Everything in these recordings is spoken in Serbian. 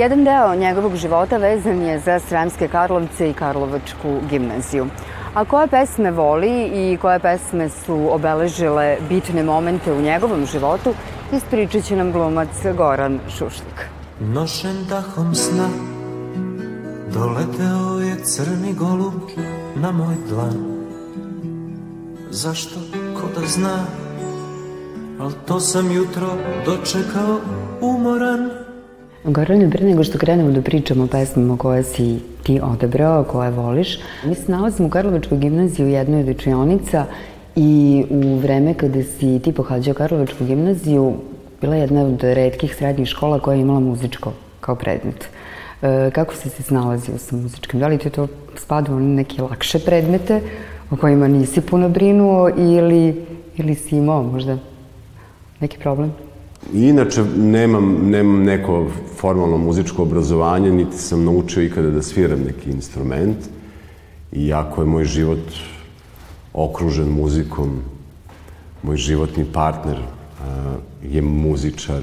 Jedan deo njegovog života vezan je za Sremske Karlovce i Karlovačku gimnaziju. A koje pesme voli i koje pesme su obeležile bitne momente u njegovom životu, ispričat će nam glumac Goran Šušlik. Nošen dahom sna Doleteo je crni golub na moj dlan Zašto, ko da zna Al to sam jutro dočekao umoran Gorane, pre nego što krenemo da pričamo o pesmama koje si ti odebrao, koje voliš, mi se nalazimo u Karlovačkoj gimnaziji u jednoj od učionica i u vreme kada si ti pohađao Karlovačku gimnaziju, bila je jedna od redkih srednjih škola koja je imala muzičko kao predmet. E, kako si se snalazio sa muzičkim? Da li ti to spadalo na neke lakše predmete o kojima nisi puno brinuo ili, ili si imao možda neki problem? Inače, nemam, nemam neko formalno muzičko obrazovanje, niti sam naučio ikada da sviram neki instrument. Iako je moj život okružen muzikom, moj životni partner je muzičar.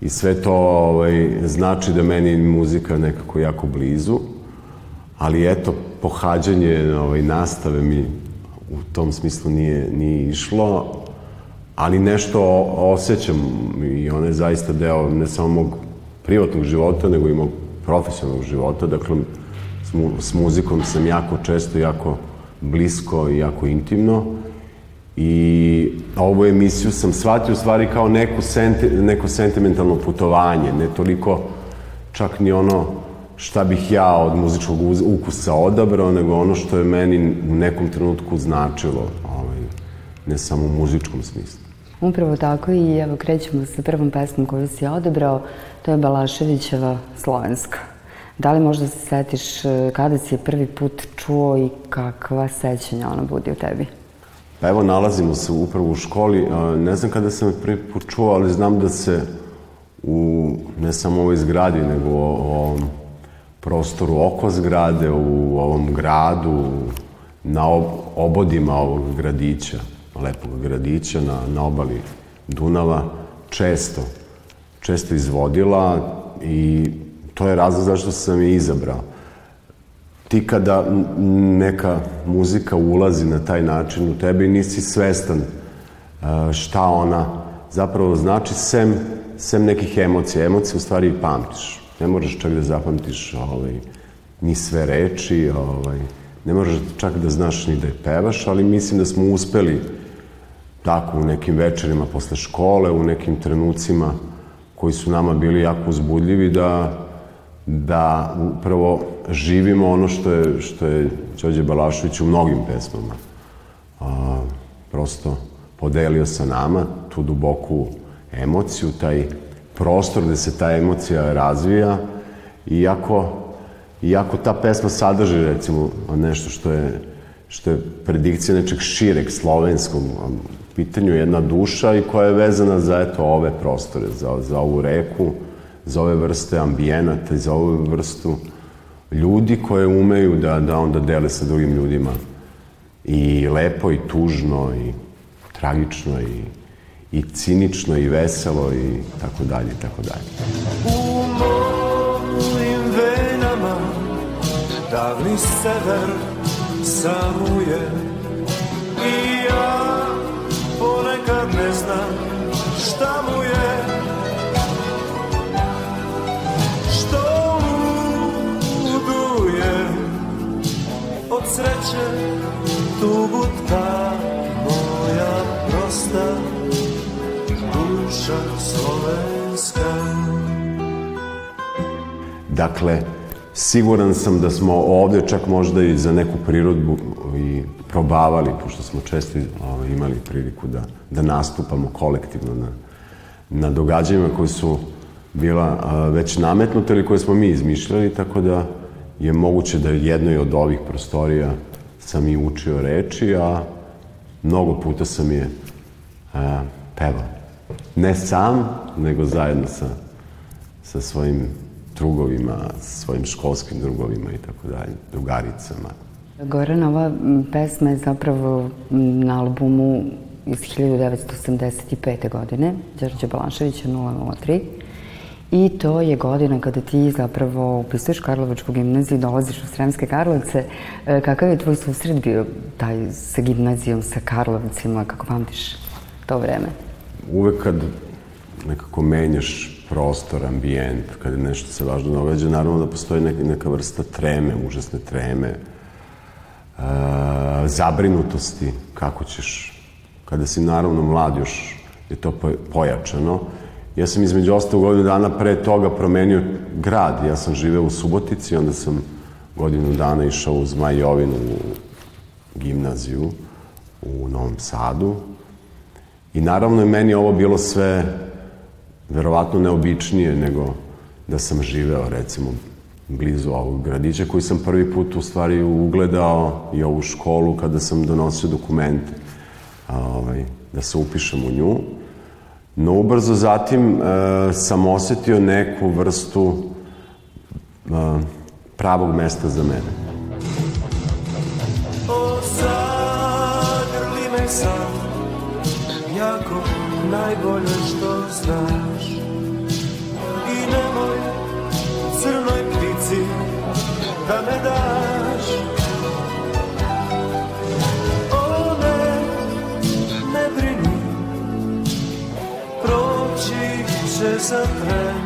I sve to ovaj, znači da meni muzika nekako jako blizu, ali eto, pohađanje ovaj, nastave mi u tom smislu nije, nije išlo, ali nešto osjećam i ona je zaista deo ne samo mog privatnog života, nego i mog profesionalnog života. Dakle, s muzikom sam jako često, jako blisko i jako intimno. I ovu emisiju sam shvatio u stvari kao neku senti, neko sentimentalno putovanje, ne toliko čak ni ono šta bih ja od muzičkog ukusa odabrao, nego ono što je meni u nekom trenutku značilo, ovaj, ne samo u muzičkom smislu. Upravo tako i evo krećemo sa prvom pesmom koju si odebrao, to je Balaševićeva Slovenska. Da li možda se setiš e, kada si je prvi put čuo i kakva sećanja ona budi u tebi? Pa evo, nalazimo se upravo u školi. Ne znam kada sam je prvi put čuo, ali znam da se u, ne samo ovoj zgradi, nego u ovom prostoru oko zgrade, u ovom gradu, na obodima ovog gradića, lepog gradića na, na obali Dunava, često, često izvodila i to je razlog zašto sam je izabrao. Ti kada neka muzika ulazi na taj način u tebe i nisi svestan šta ona zapravo znači, sem, sem nekih emocija. Emocije u stvari i pamtiš. Ne možeš čak da zapamtiš ovaj, ni sve reči, ovaj, ne možeš čak da znaš ni da je pevaš, ali mislim da smo uspeli tako u nekim večerima posle škole, u nekim trenucima koji su nama bili jako uzbudljivi da, da upravo živimo ono što je, što je Đorđe Balašović u mnogim pesmama. A, prosto podelio sa nama tu duboku emociju, taj prostor gde se ta emocija razvija, iako, iako ta pesma sadrži recimo nešto što je što je predikcija nečeg šireg slovenskog pitanju jedna duša i koja je vezana za eto ove prostore, za, za ovu reku, za ove vrste ambijenata i za ovu vrstu ljudi koje umeju da, da onda dele sa drugim ljudima i lepo i tužno i tragično i, i cinično i veselo i tako dalje tako dalje. U mojim venama davni sever samuje. I ja ponekad ne znam šta mu je. Što luduje od sreće tugu ta moja prosta duša slovenska. Dakle, Siguran sam da smo ovde čak možda i za neku prirodbu i probavali, pošto smo često ovaj, imali priliku da, da nastupamo kolektivno na, na događajima koji su bila već nametnute ili koje smo mi izmišljali, tako da je moguće da jednoj od ovih prostorija sam i učio reči, a mnogo puta sam je a, pevao. Ne sam, nego zajedno sa, sa svojim drugovima, svojim školskim drugovima i tako dalje, drugaricama. Goran, ova pesma je zapravo na albumu iz 1985. godine, Đorđe Balanševića 003. i to je godina kada ti zapravo upisuješ Karlovačku gimnaziju, dolaziš u Sremske Karlovce. E, kakav je tvoj susret bio taj sa gimnazijom, sa Karlovcima, kako pamtiš to vreme? Uvek kad nekako menjaš prostor, ambijent, kada nešto se važno događa, naravno da postoji neka, neka vrsta treme, užasne treme, e, zabrinutosti, kako ćeš, kada si naravno mlad još je to pojačano. Ja sam između ostalo godinu dana pre toga promenio grad. Ja sam živeo u Subotici, onda sam godinu dana išao u Zmajovinu u gimnaziju u Novom Sadu. I naravno je meni ovo bilo sve verovatno neobičnije nego da sam živeo recimo blizu ovog gradića koji sam prvi put u stvari ugledao i ovu školu kada sam donosio dokumente ovaj, da se upišem u nju. No ubrzo zatim e, sam osetio neku vrstu e, pravog mesta za mene. O, zagrli me sad, najbolje što znaš. I nemoj crnoj ptici da me daš. O ne, ne brini, proći će za tren.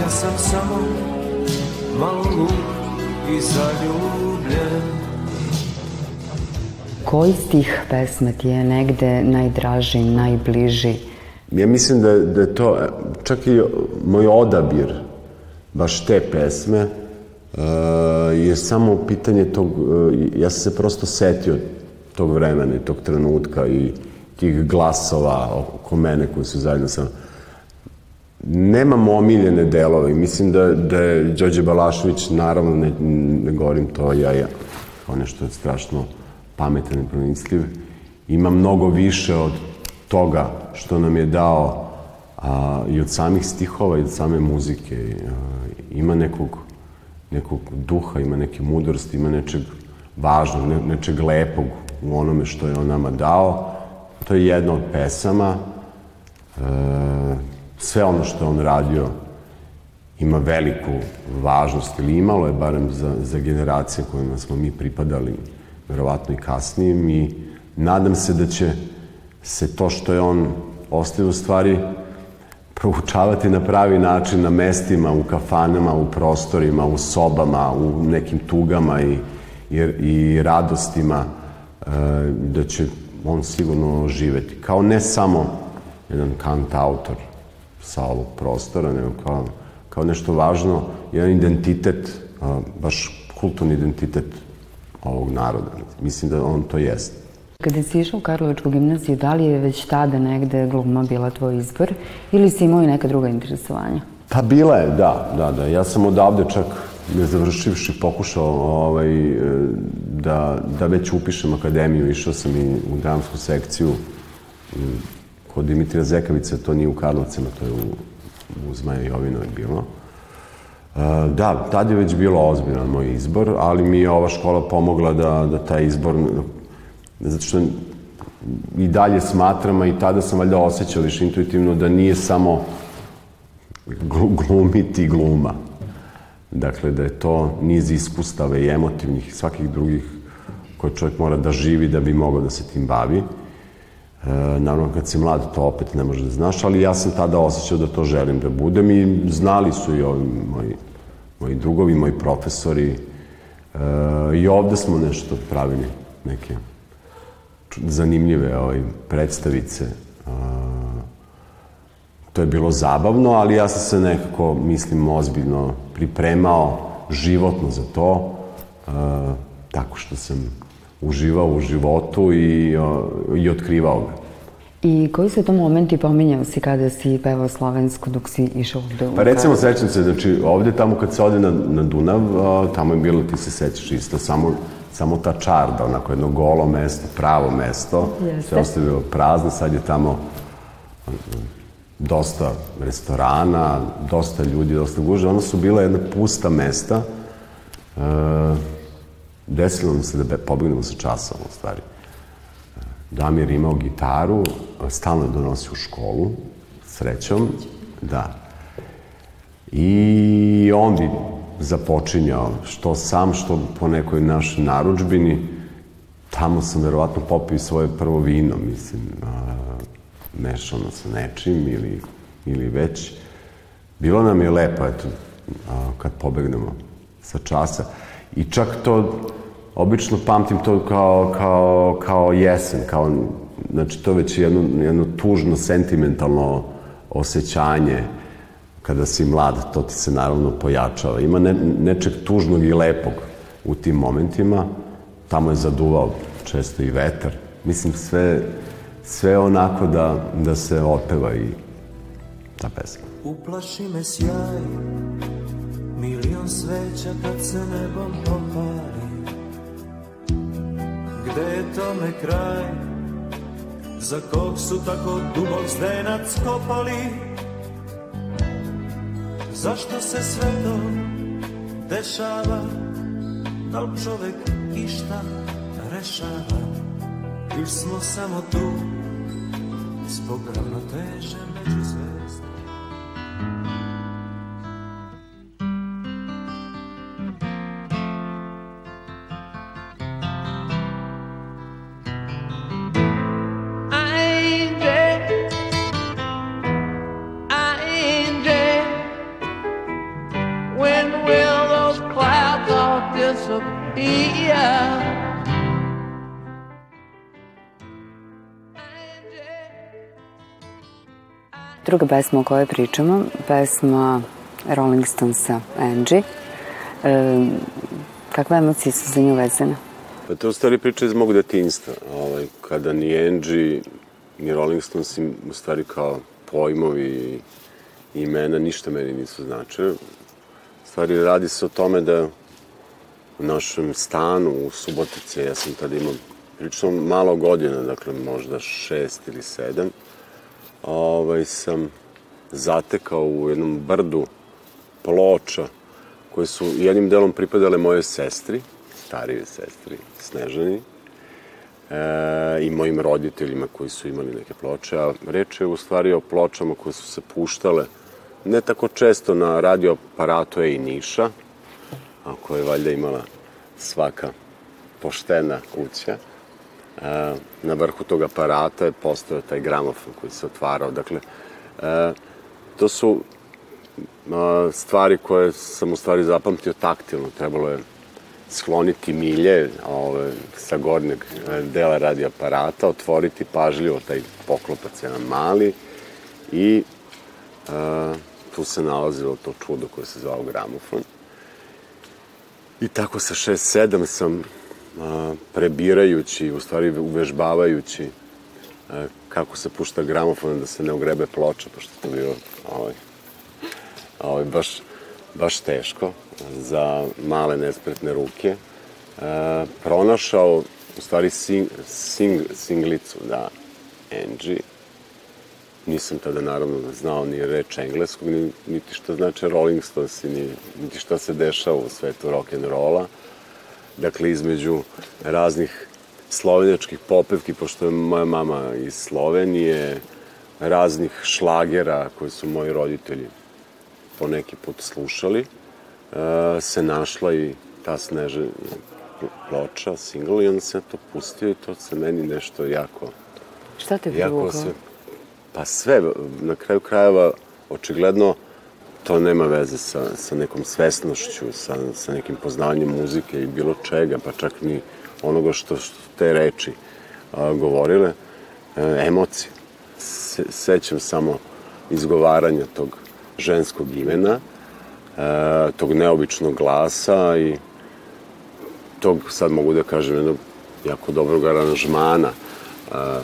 Ja sam samo malo lud i zaljubljen. Koji stih pesme ti je negde najdraži, najbliži? Ja mislim da, da je to, čak i moj odabir baš te pesme uh, je samo pitanje tog, uh, ja sam se prosto setio tog vremena i tog trenutka i tih glasova oko mene koji su zajedno sa nemam omiljene delove. Mislim da, da je Đorđe Balašević, naravno, ne, ne govorim to ja, ja, kao nešto je strašno pametan i pronicljiv, ima mnogo više od toga što nam je dao a, i od samih stihova i od same muzike. A, ima nekog, nekog duha, ima neke mudrosti, ima nečeg važnog, ne, nečeg lepog u onome što je on nama dao. To je jedna od pesama. E, sve ono što je on radio ima veliku važnost ili imalo je barem za, za generacije kojima smo mi pripadali verovatno i kasnije i nadam se da će se to što je on ostavio u stvari proučavati na pravi način na mestima, u kafanama, u prostorima, u sobama, u nekim tugama i, i, i radostima, e, da će on sigurno živeti. Kao ne samo jedan kant autor sa ovog prostora, nego kao, kao nešto važno, jedan identitet, baš kulturni identitet ovog naroda. Mislim da on to jeste. Kada si išao u Karlovačku gimnaziju, da li je već tada negde gluma bila tvoj izbor ili si imao i neka druga interesovanja? Pa bila je, da, da, da. Ja sam odavde čak ne završivši pokušao ovaj, da, da već upišem akademiju. Išao sam i u dramsku sekciju kod Dimitrija Zekavice, to nije u Karlovcima, to je u, u Zmaja Jovinoj bilo. Da, tad je već bilo ozbiljan moj izbor, ali mi je ova škola pomogla da, da taj izbor, zato što i dalje smatram, a i tada sam valjda osjećao više intuitivno da nije samo glumiti gluma. Dakle, da je to niz iskustava i emotivnih i svakih drugih koje čovjek mora da živi da bi mogao da se tim bavi. Naravno, kad si mlad, to opet ne može da znaš, ali ja sam tada osjećao da to želim da budem i znali su i ovi moji, moji drugovi, moji profesori. E, I ovde smo nešto pravili, neke zanimljive ovaj, predstavice. E, to je bilo zabavno, ali ja sam se nekako, mislim, ozbiljno pripremao životno za to, e, tako što sam uživao u životu i, i otkrivao ga. I koji su to momenti pominjao si kada si pevao slovensku dok si išao u Pa recimo, sećam se, znači ovde tamo kad se ode na, na Dunav, tamo je bilo, ti se sećaš isto, samo, samo ta čarda, onako jedno golo mesto, pravo mesto, Jeste. sve ostaje bilo prazno, sad je tamo dosta restorana, dosta ljudi, dosta guže, ono su bila jedna pusta mesta, e, desilo nam se da pobegnemo sa časom, u stvari. Damir imao gitaru, stalno je donosio u školu, srećom, da. I on bi započinjao, što sam, što po nekoj našoj naručbini. Tamo sam verovatno popio svoje prvo vino, mislim, mešano sa nečim ili, ili već. Bilo nam je lepo, eto, kad pobegnemo sa časa. I čak to, obično pamtim to kao, kao, kao jesen, kao, znači to već jedno, jedno tužno, sentimentalno osjećanje kada si mlad, to ti se naravno pojačava. Ima ne, nečeg tužnog i lepog u tim momentima. Tamo je zaduvao često i vetar. Mislim, sve, sve onako da, da se otpeva i ta pesma. Uplaši me sjaj, milion sveća kad se nebom popali. Gde je tome kraj, za kog su tako dubok zdenac kopali? Zašto se sve to dešava? Da li čovek išta rešava? Ili smo samo tu zbog ravnoteže među zvezda? Disappear? Druga pesma o kojoj pričamo, pesma Rolling Stonesa Angie. E, kakve emocije su za nju vezane? Pa to je u stvari priča iz mog detinjstva. Ovaj, kada ni Angie, ni Rolling Stones, im, u stvari kao pojmovi i imena, ništa meni nisu značile. U stvari radi se o tome da u našem stanu u Subotice, ja sam tada imao prilično malo godina, dakle možda šest ili sedam, ovaj, sam zatekao u jednom brdu ploča koje su jednim delom pripadale moje sestri, starijoj sestri, Snežani, e, i mojim roditeljima koji su imali neke ploče, a reč je u stvari o pločama koje su se puštale ne tako često na radio aparatu E i Niša, a koje je valjda imala svaka poštena kuća. E, na vrhu tog aparata je postojao taj gramofon koji se otvarao. Dakle, e, to su a, stvari koje sam u stvari zapamtio taktilno. Trebalo je skloniti milje ove, sa gornjeg e, dela radio aparata, otvoriti pažljivo taj poklopac jedan mali i a, tu se nalazilo to čudo koje se zvao gramofon. I tako sa 6-7 sam a, prebirajući, u stvari uvežbavajući a, kako se pušta gramofon da se ne ugrebe ploča, pošto to bilo ovaj, ovaj, baš, baš teško za male nespretne ruke. A, pronašao u stvari sing, sing, singlicu, da, Angie, Nisam tada naravno znao ni reč engleskog, ni, niti šta znači Rolling Stones, ni, niti šta se dešava u svetu rock'n'rolla. Dakle, između raznih slovenjačkih popevki, pošto je moja mama iz Slovenije, raznih šlagera koje su moji roditelji po neki put slušali, e, se našla i ta sneže ploča, single, i on se to pustio i to se meni nešto jako... Šta te jako privuklo? se Pa sve, na kraju krajeva, očigledno to nema veze sa, sa nekom svesnošću, sa, sa nekim poznavanjem muzike i bilo čega, pa čak ni onoga što, što te reči a, govorile, e, emocije. Se, sećam samo izgovaranja tog ženskog imena, e, tog neobičnog glasa i tog, sad mogu da kažem, jednog jako dobrog aranžmana, a,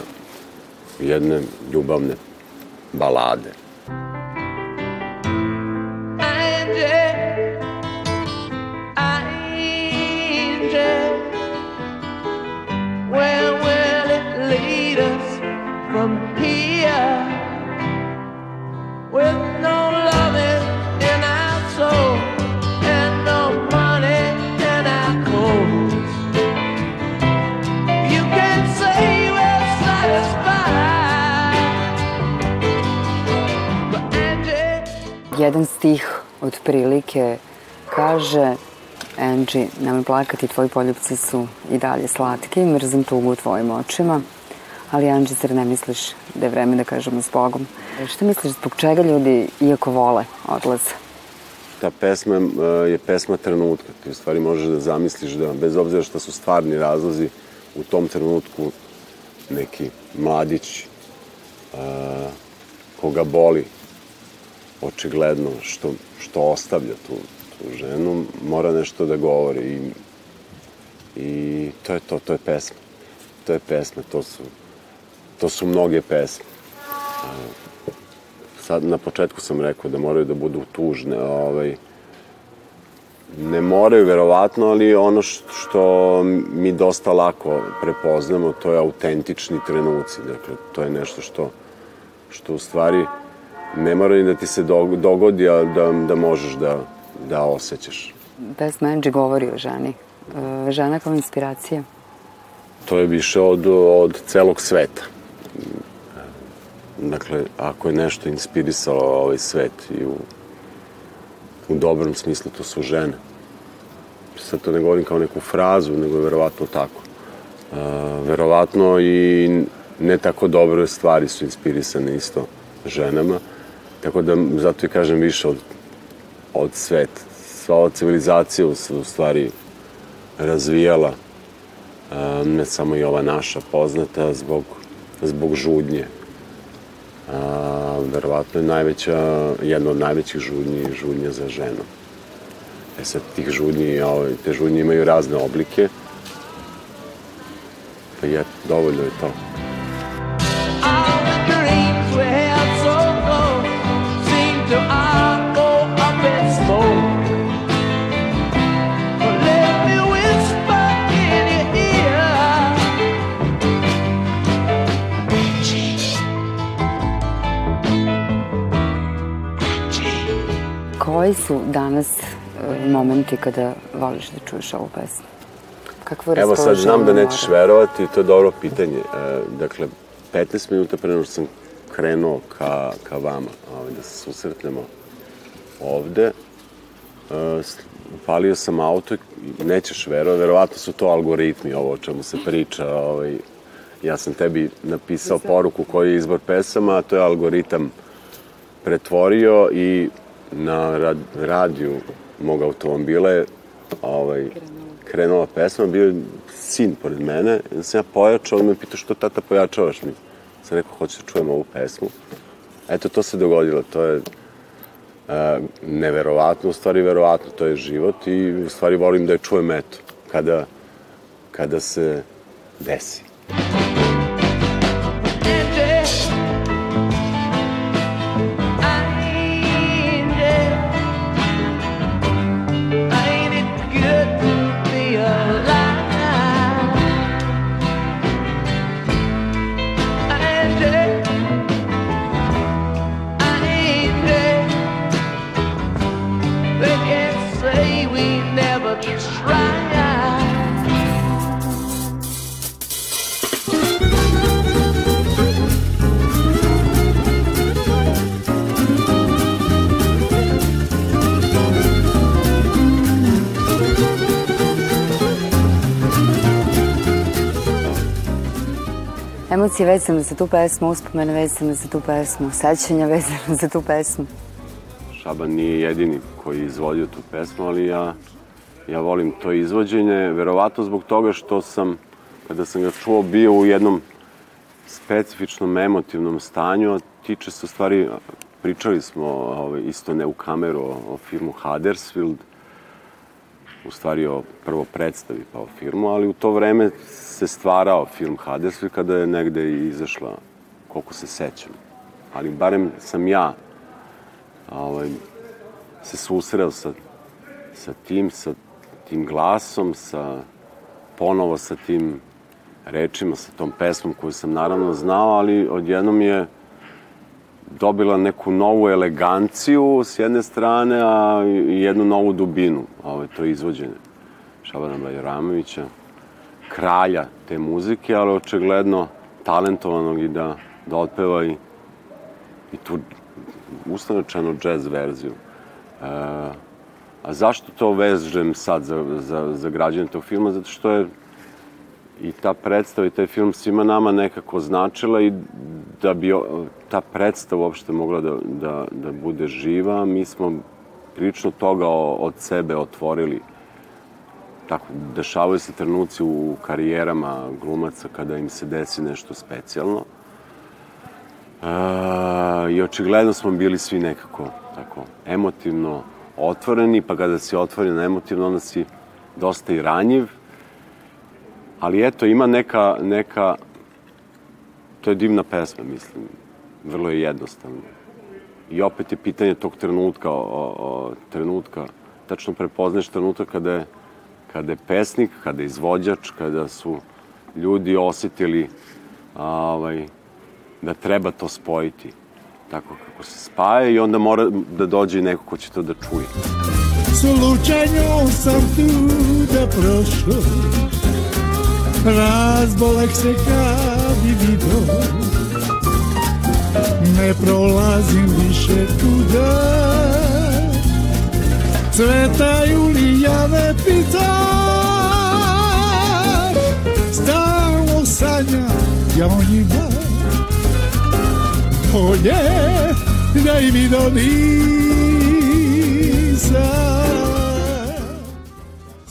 jedne ljubavne balade. Stih otprilike kaže Angie, nemoj plakati, tvoji poljubci su i dalje slatki, mrzim tugu u tvojim očima, ali Angie, zar ne misliš da je vreme da kažemo s Bogom? Šta misliš, zbog čega ljudi, iako vole, odlaze? Ta pesma e, je pesma trenutka. Ti u stvari možeš da zamisliš da, bez obzira što su stvarni razlozi, u tom trenutku neki mladić uh, koga boli očigledno što, što ostavlja tu, tu ženu, mora nešto da govori i, i to je to, to je pesma. To je pesma, to su, to su mnoge pesme. Sad na početku sam rekao da moraju da budu tužne, ovaj, ne moraju verovatno, ali ono što mi dosta lako prepoznamo, to je autentični trenuci. Dakle, to je nešto što, što u stvari ne mora ni da ti se dogodi, a da, da možeš da, da osjećaš. Pesma Angie govori o ženi. E, žena kao inspiracija. To je više od, od celog sveta. Dakle, ako je nešto inspirisalo ovaj svet i u u dobrom smislu to su žene. Sad to ne govorim kao neku frazu, nego je verovatno tako. Uh, verovatno i ne tako dobre stvari su inspirisane isto ženama, tako da zato i kažem više od, od sveta. Sva civilizacija se u stvari razvijala, uh, ne samo i ova naša poznata, zbog, zbog žudnje a, verovatno je najveća, jedna od najvećih žudnji žudnja za ženu. E sad, tih žudnji, ovaj, te žudnje imaju razne oblike, pa je, dovoljno je to. Koji su danas e, momenti kada voliš da čuješ ovu pesmu? Kakvo Evo sad znam da nećeš verovati, to je dobro pitanje. E, dakle, 15 minuta pre nego sam krenuo ka, ka vama, ovaj, da se susretnemo ovde, e, upalio sam auto i nećeš verovati, verovatno su to algoritmi, ovo o čemu se priča. Ovaj, ja sam tebi napisao poruku koji je izbor pesama, a to je algoritam pretvorio i na rad, radiju mog automobila je ovaj, krenula pesma, bio je sin pored mene, i sam ja pojačao, on me pitao što tata pojačavaš mi. Sam rekao, hoću da čujem ovu pesmu. Eto, to se dogodilo, to je uh, neverovatno, u stvari verovatno, to je život i u stvari volim da je čujem eto, kada, kada se desi. Emocije vezane za tu pesmu, uspomene vezane za tu pesmu, sećanja vezane za tu pesmu. Šaban nije jedini koji je izvodio tu pesmu, ali ja, ja volim to izvođenje, verovatno zbog toga što sam, kada sam ga čuo, bio u jednom specifičnom emotivnom stanju, a tiče se u stvari, pričali smo ovaj, isto ne u kameru o, o filmu Huddersfield, u stvari o prvo predstavi pa o filmu, ali u to vreme se stvarao film Huddersfield kada je negde izašla, koliko se sećam. Ali barem sam ja ovaj, se susreo sa, sa tim, sa tim glasom, sa ponovo sa tim rečima, sa tom pesmom koju sam naravno znao, ali odjednom je dobila neku novu eleganciju s jedne strane, a i jednu novu dubinu. Ovo je to izvođenje Šabana Bajramovića, kralja te muzike, ali očigledno talentovanog i da, da otpeva i, i tu ustanočanu džez verziju. a zašto to vežem sad za, za, za građanje tog filma? Zato što je i ta predstava i taj film svima nama nekako značila i da bi ta predstava uopšte mogla da, da, da bude živa, mi smo prilično toga od sebe otvorili. Tako, dešavaju se trenuci u karijerama glumaca kada im se desi nešto specijalno. E, I očigledno smo bili svi nekako tako emotivno otvoreni, pa kada si otvoren emotivno, onda si dosta i ranjiv. Ali eto, ima neka, neka, to je divna pesma, mislim, vrlo je jednostavno. I opet je pitanje tog trenutka, o, o, trenutka, tačno prepoznaš trenutak kada je, kada je pesnik, kada je izvođač, kada su ljudi osetili ovaj, da treba to spojiti tako kako se spaja i onda mora da dođe i neko ko će to da čuje. Slučajno sam tu da prošao Razbolek se kad bi vidio Ne prolazim više tuda Cvetaju li jave pita Stalno sanjam ja o njima polje da i mi nisam.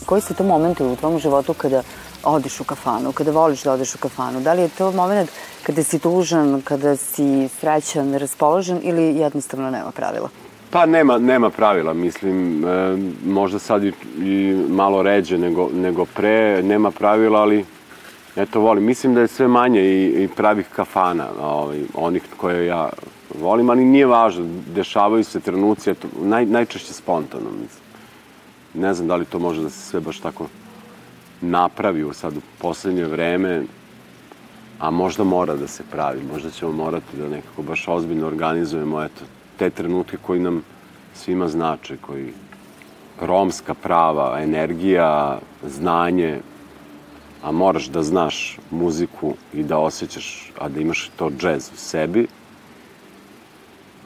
Koji su to momenti u tvom životu kada odeš u kafanu, kada voliš da odeš u kafanu? Da li je to moment kada si tužan, kada si srećan, raspoložen ili jednostavno nema pravila? Pa nema, nema pravila, mislim, e, možda sad i, i malo ređe nego, nego pre, nema pravila, ali eto volim. Mislim da je sve manje i, i pravih kafana, ovaj, onih koje ja volim, ali nije važno, dešavaju se trenuci, eto, naj, najčešće spontano, mislim. Ne znam da li to može da se sve baš tako napravi u sad u poslednje vreme, a možda mora da se pravi, možda ćemo morati da nekako baš ozbiljno organizujemo, eto, te trenutke koji nam svima znače, koji romska prava, energija, znanje, a moraš da znaš muziku i da osjećaš, a da imaš to džez u sebi,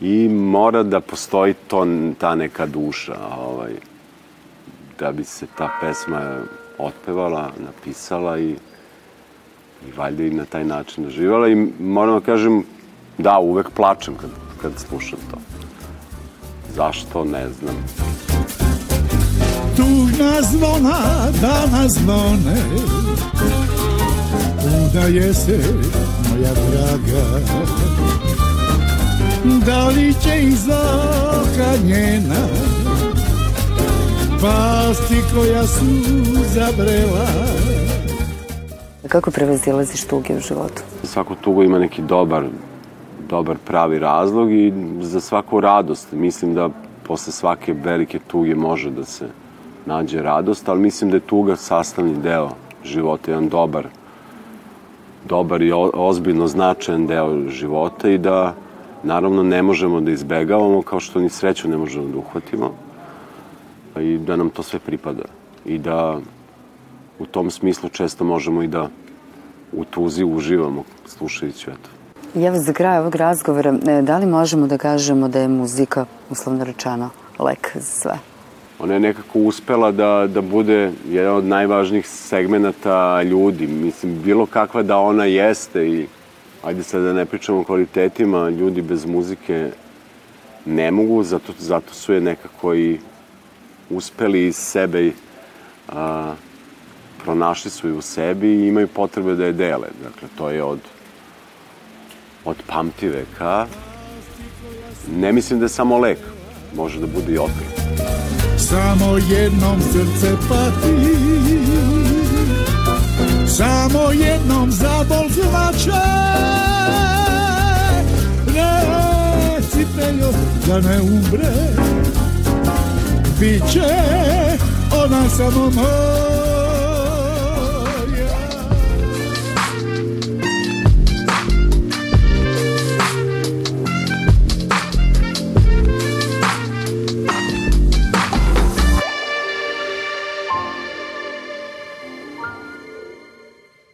i mora da postoji to, ta neka duša, ovaj, da bi se ta pesma otpevala, napisala i, i valjda i na taj način doživala i moram da kažem, da, uvek plačem kad, kad slušam to. Zašto, ne znam. Tužna zvona danas zvone Udaje se moja draga Da li će iz oka njena Pasti koja su zabrela Kako prevazilaziš tuge u životu? Svako tugo ima neki dobar, dobar pravi razlog i za svaku radost. Mislim da posle svake velike tuge može da se nađe radost, ali mislim da je tuga sastavni deo života, jedan dobar, dobar i ozbiljno značajan deo života i da naravno ne možemo da izbegavamo kao što ni sreću ne možemo da uhvatimo i da nam to sve pripada i da u tom smislu često možemo i da u tuzi uživamo slušajući eto. I evo za kraj ovog razgovora, e, da li možemo da kažemo da je muzika, uslovno rečeno, lek za sve? ona je nekako uspela da, da bude jedan od najvažnijih segmenta ljudi. Mislim, bilo kakva da ona jeste i ajde sad da ne pričamo o kvalitetima, ljudi bez muzike ne mogu, zato, zato su je nekako i uspeli iz sebe a, pronašli su je u sebi i imaju potrebe da je dele. Dakle, to je od, od pamtiveka. Ne mislim da je samo lek, može da bude i otrov. Samo jednom srce pati. Samo jednom zabol zlače Recite joj da ne umre. Biće ona samo moja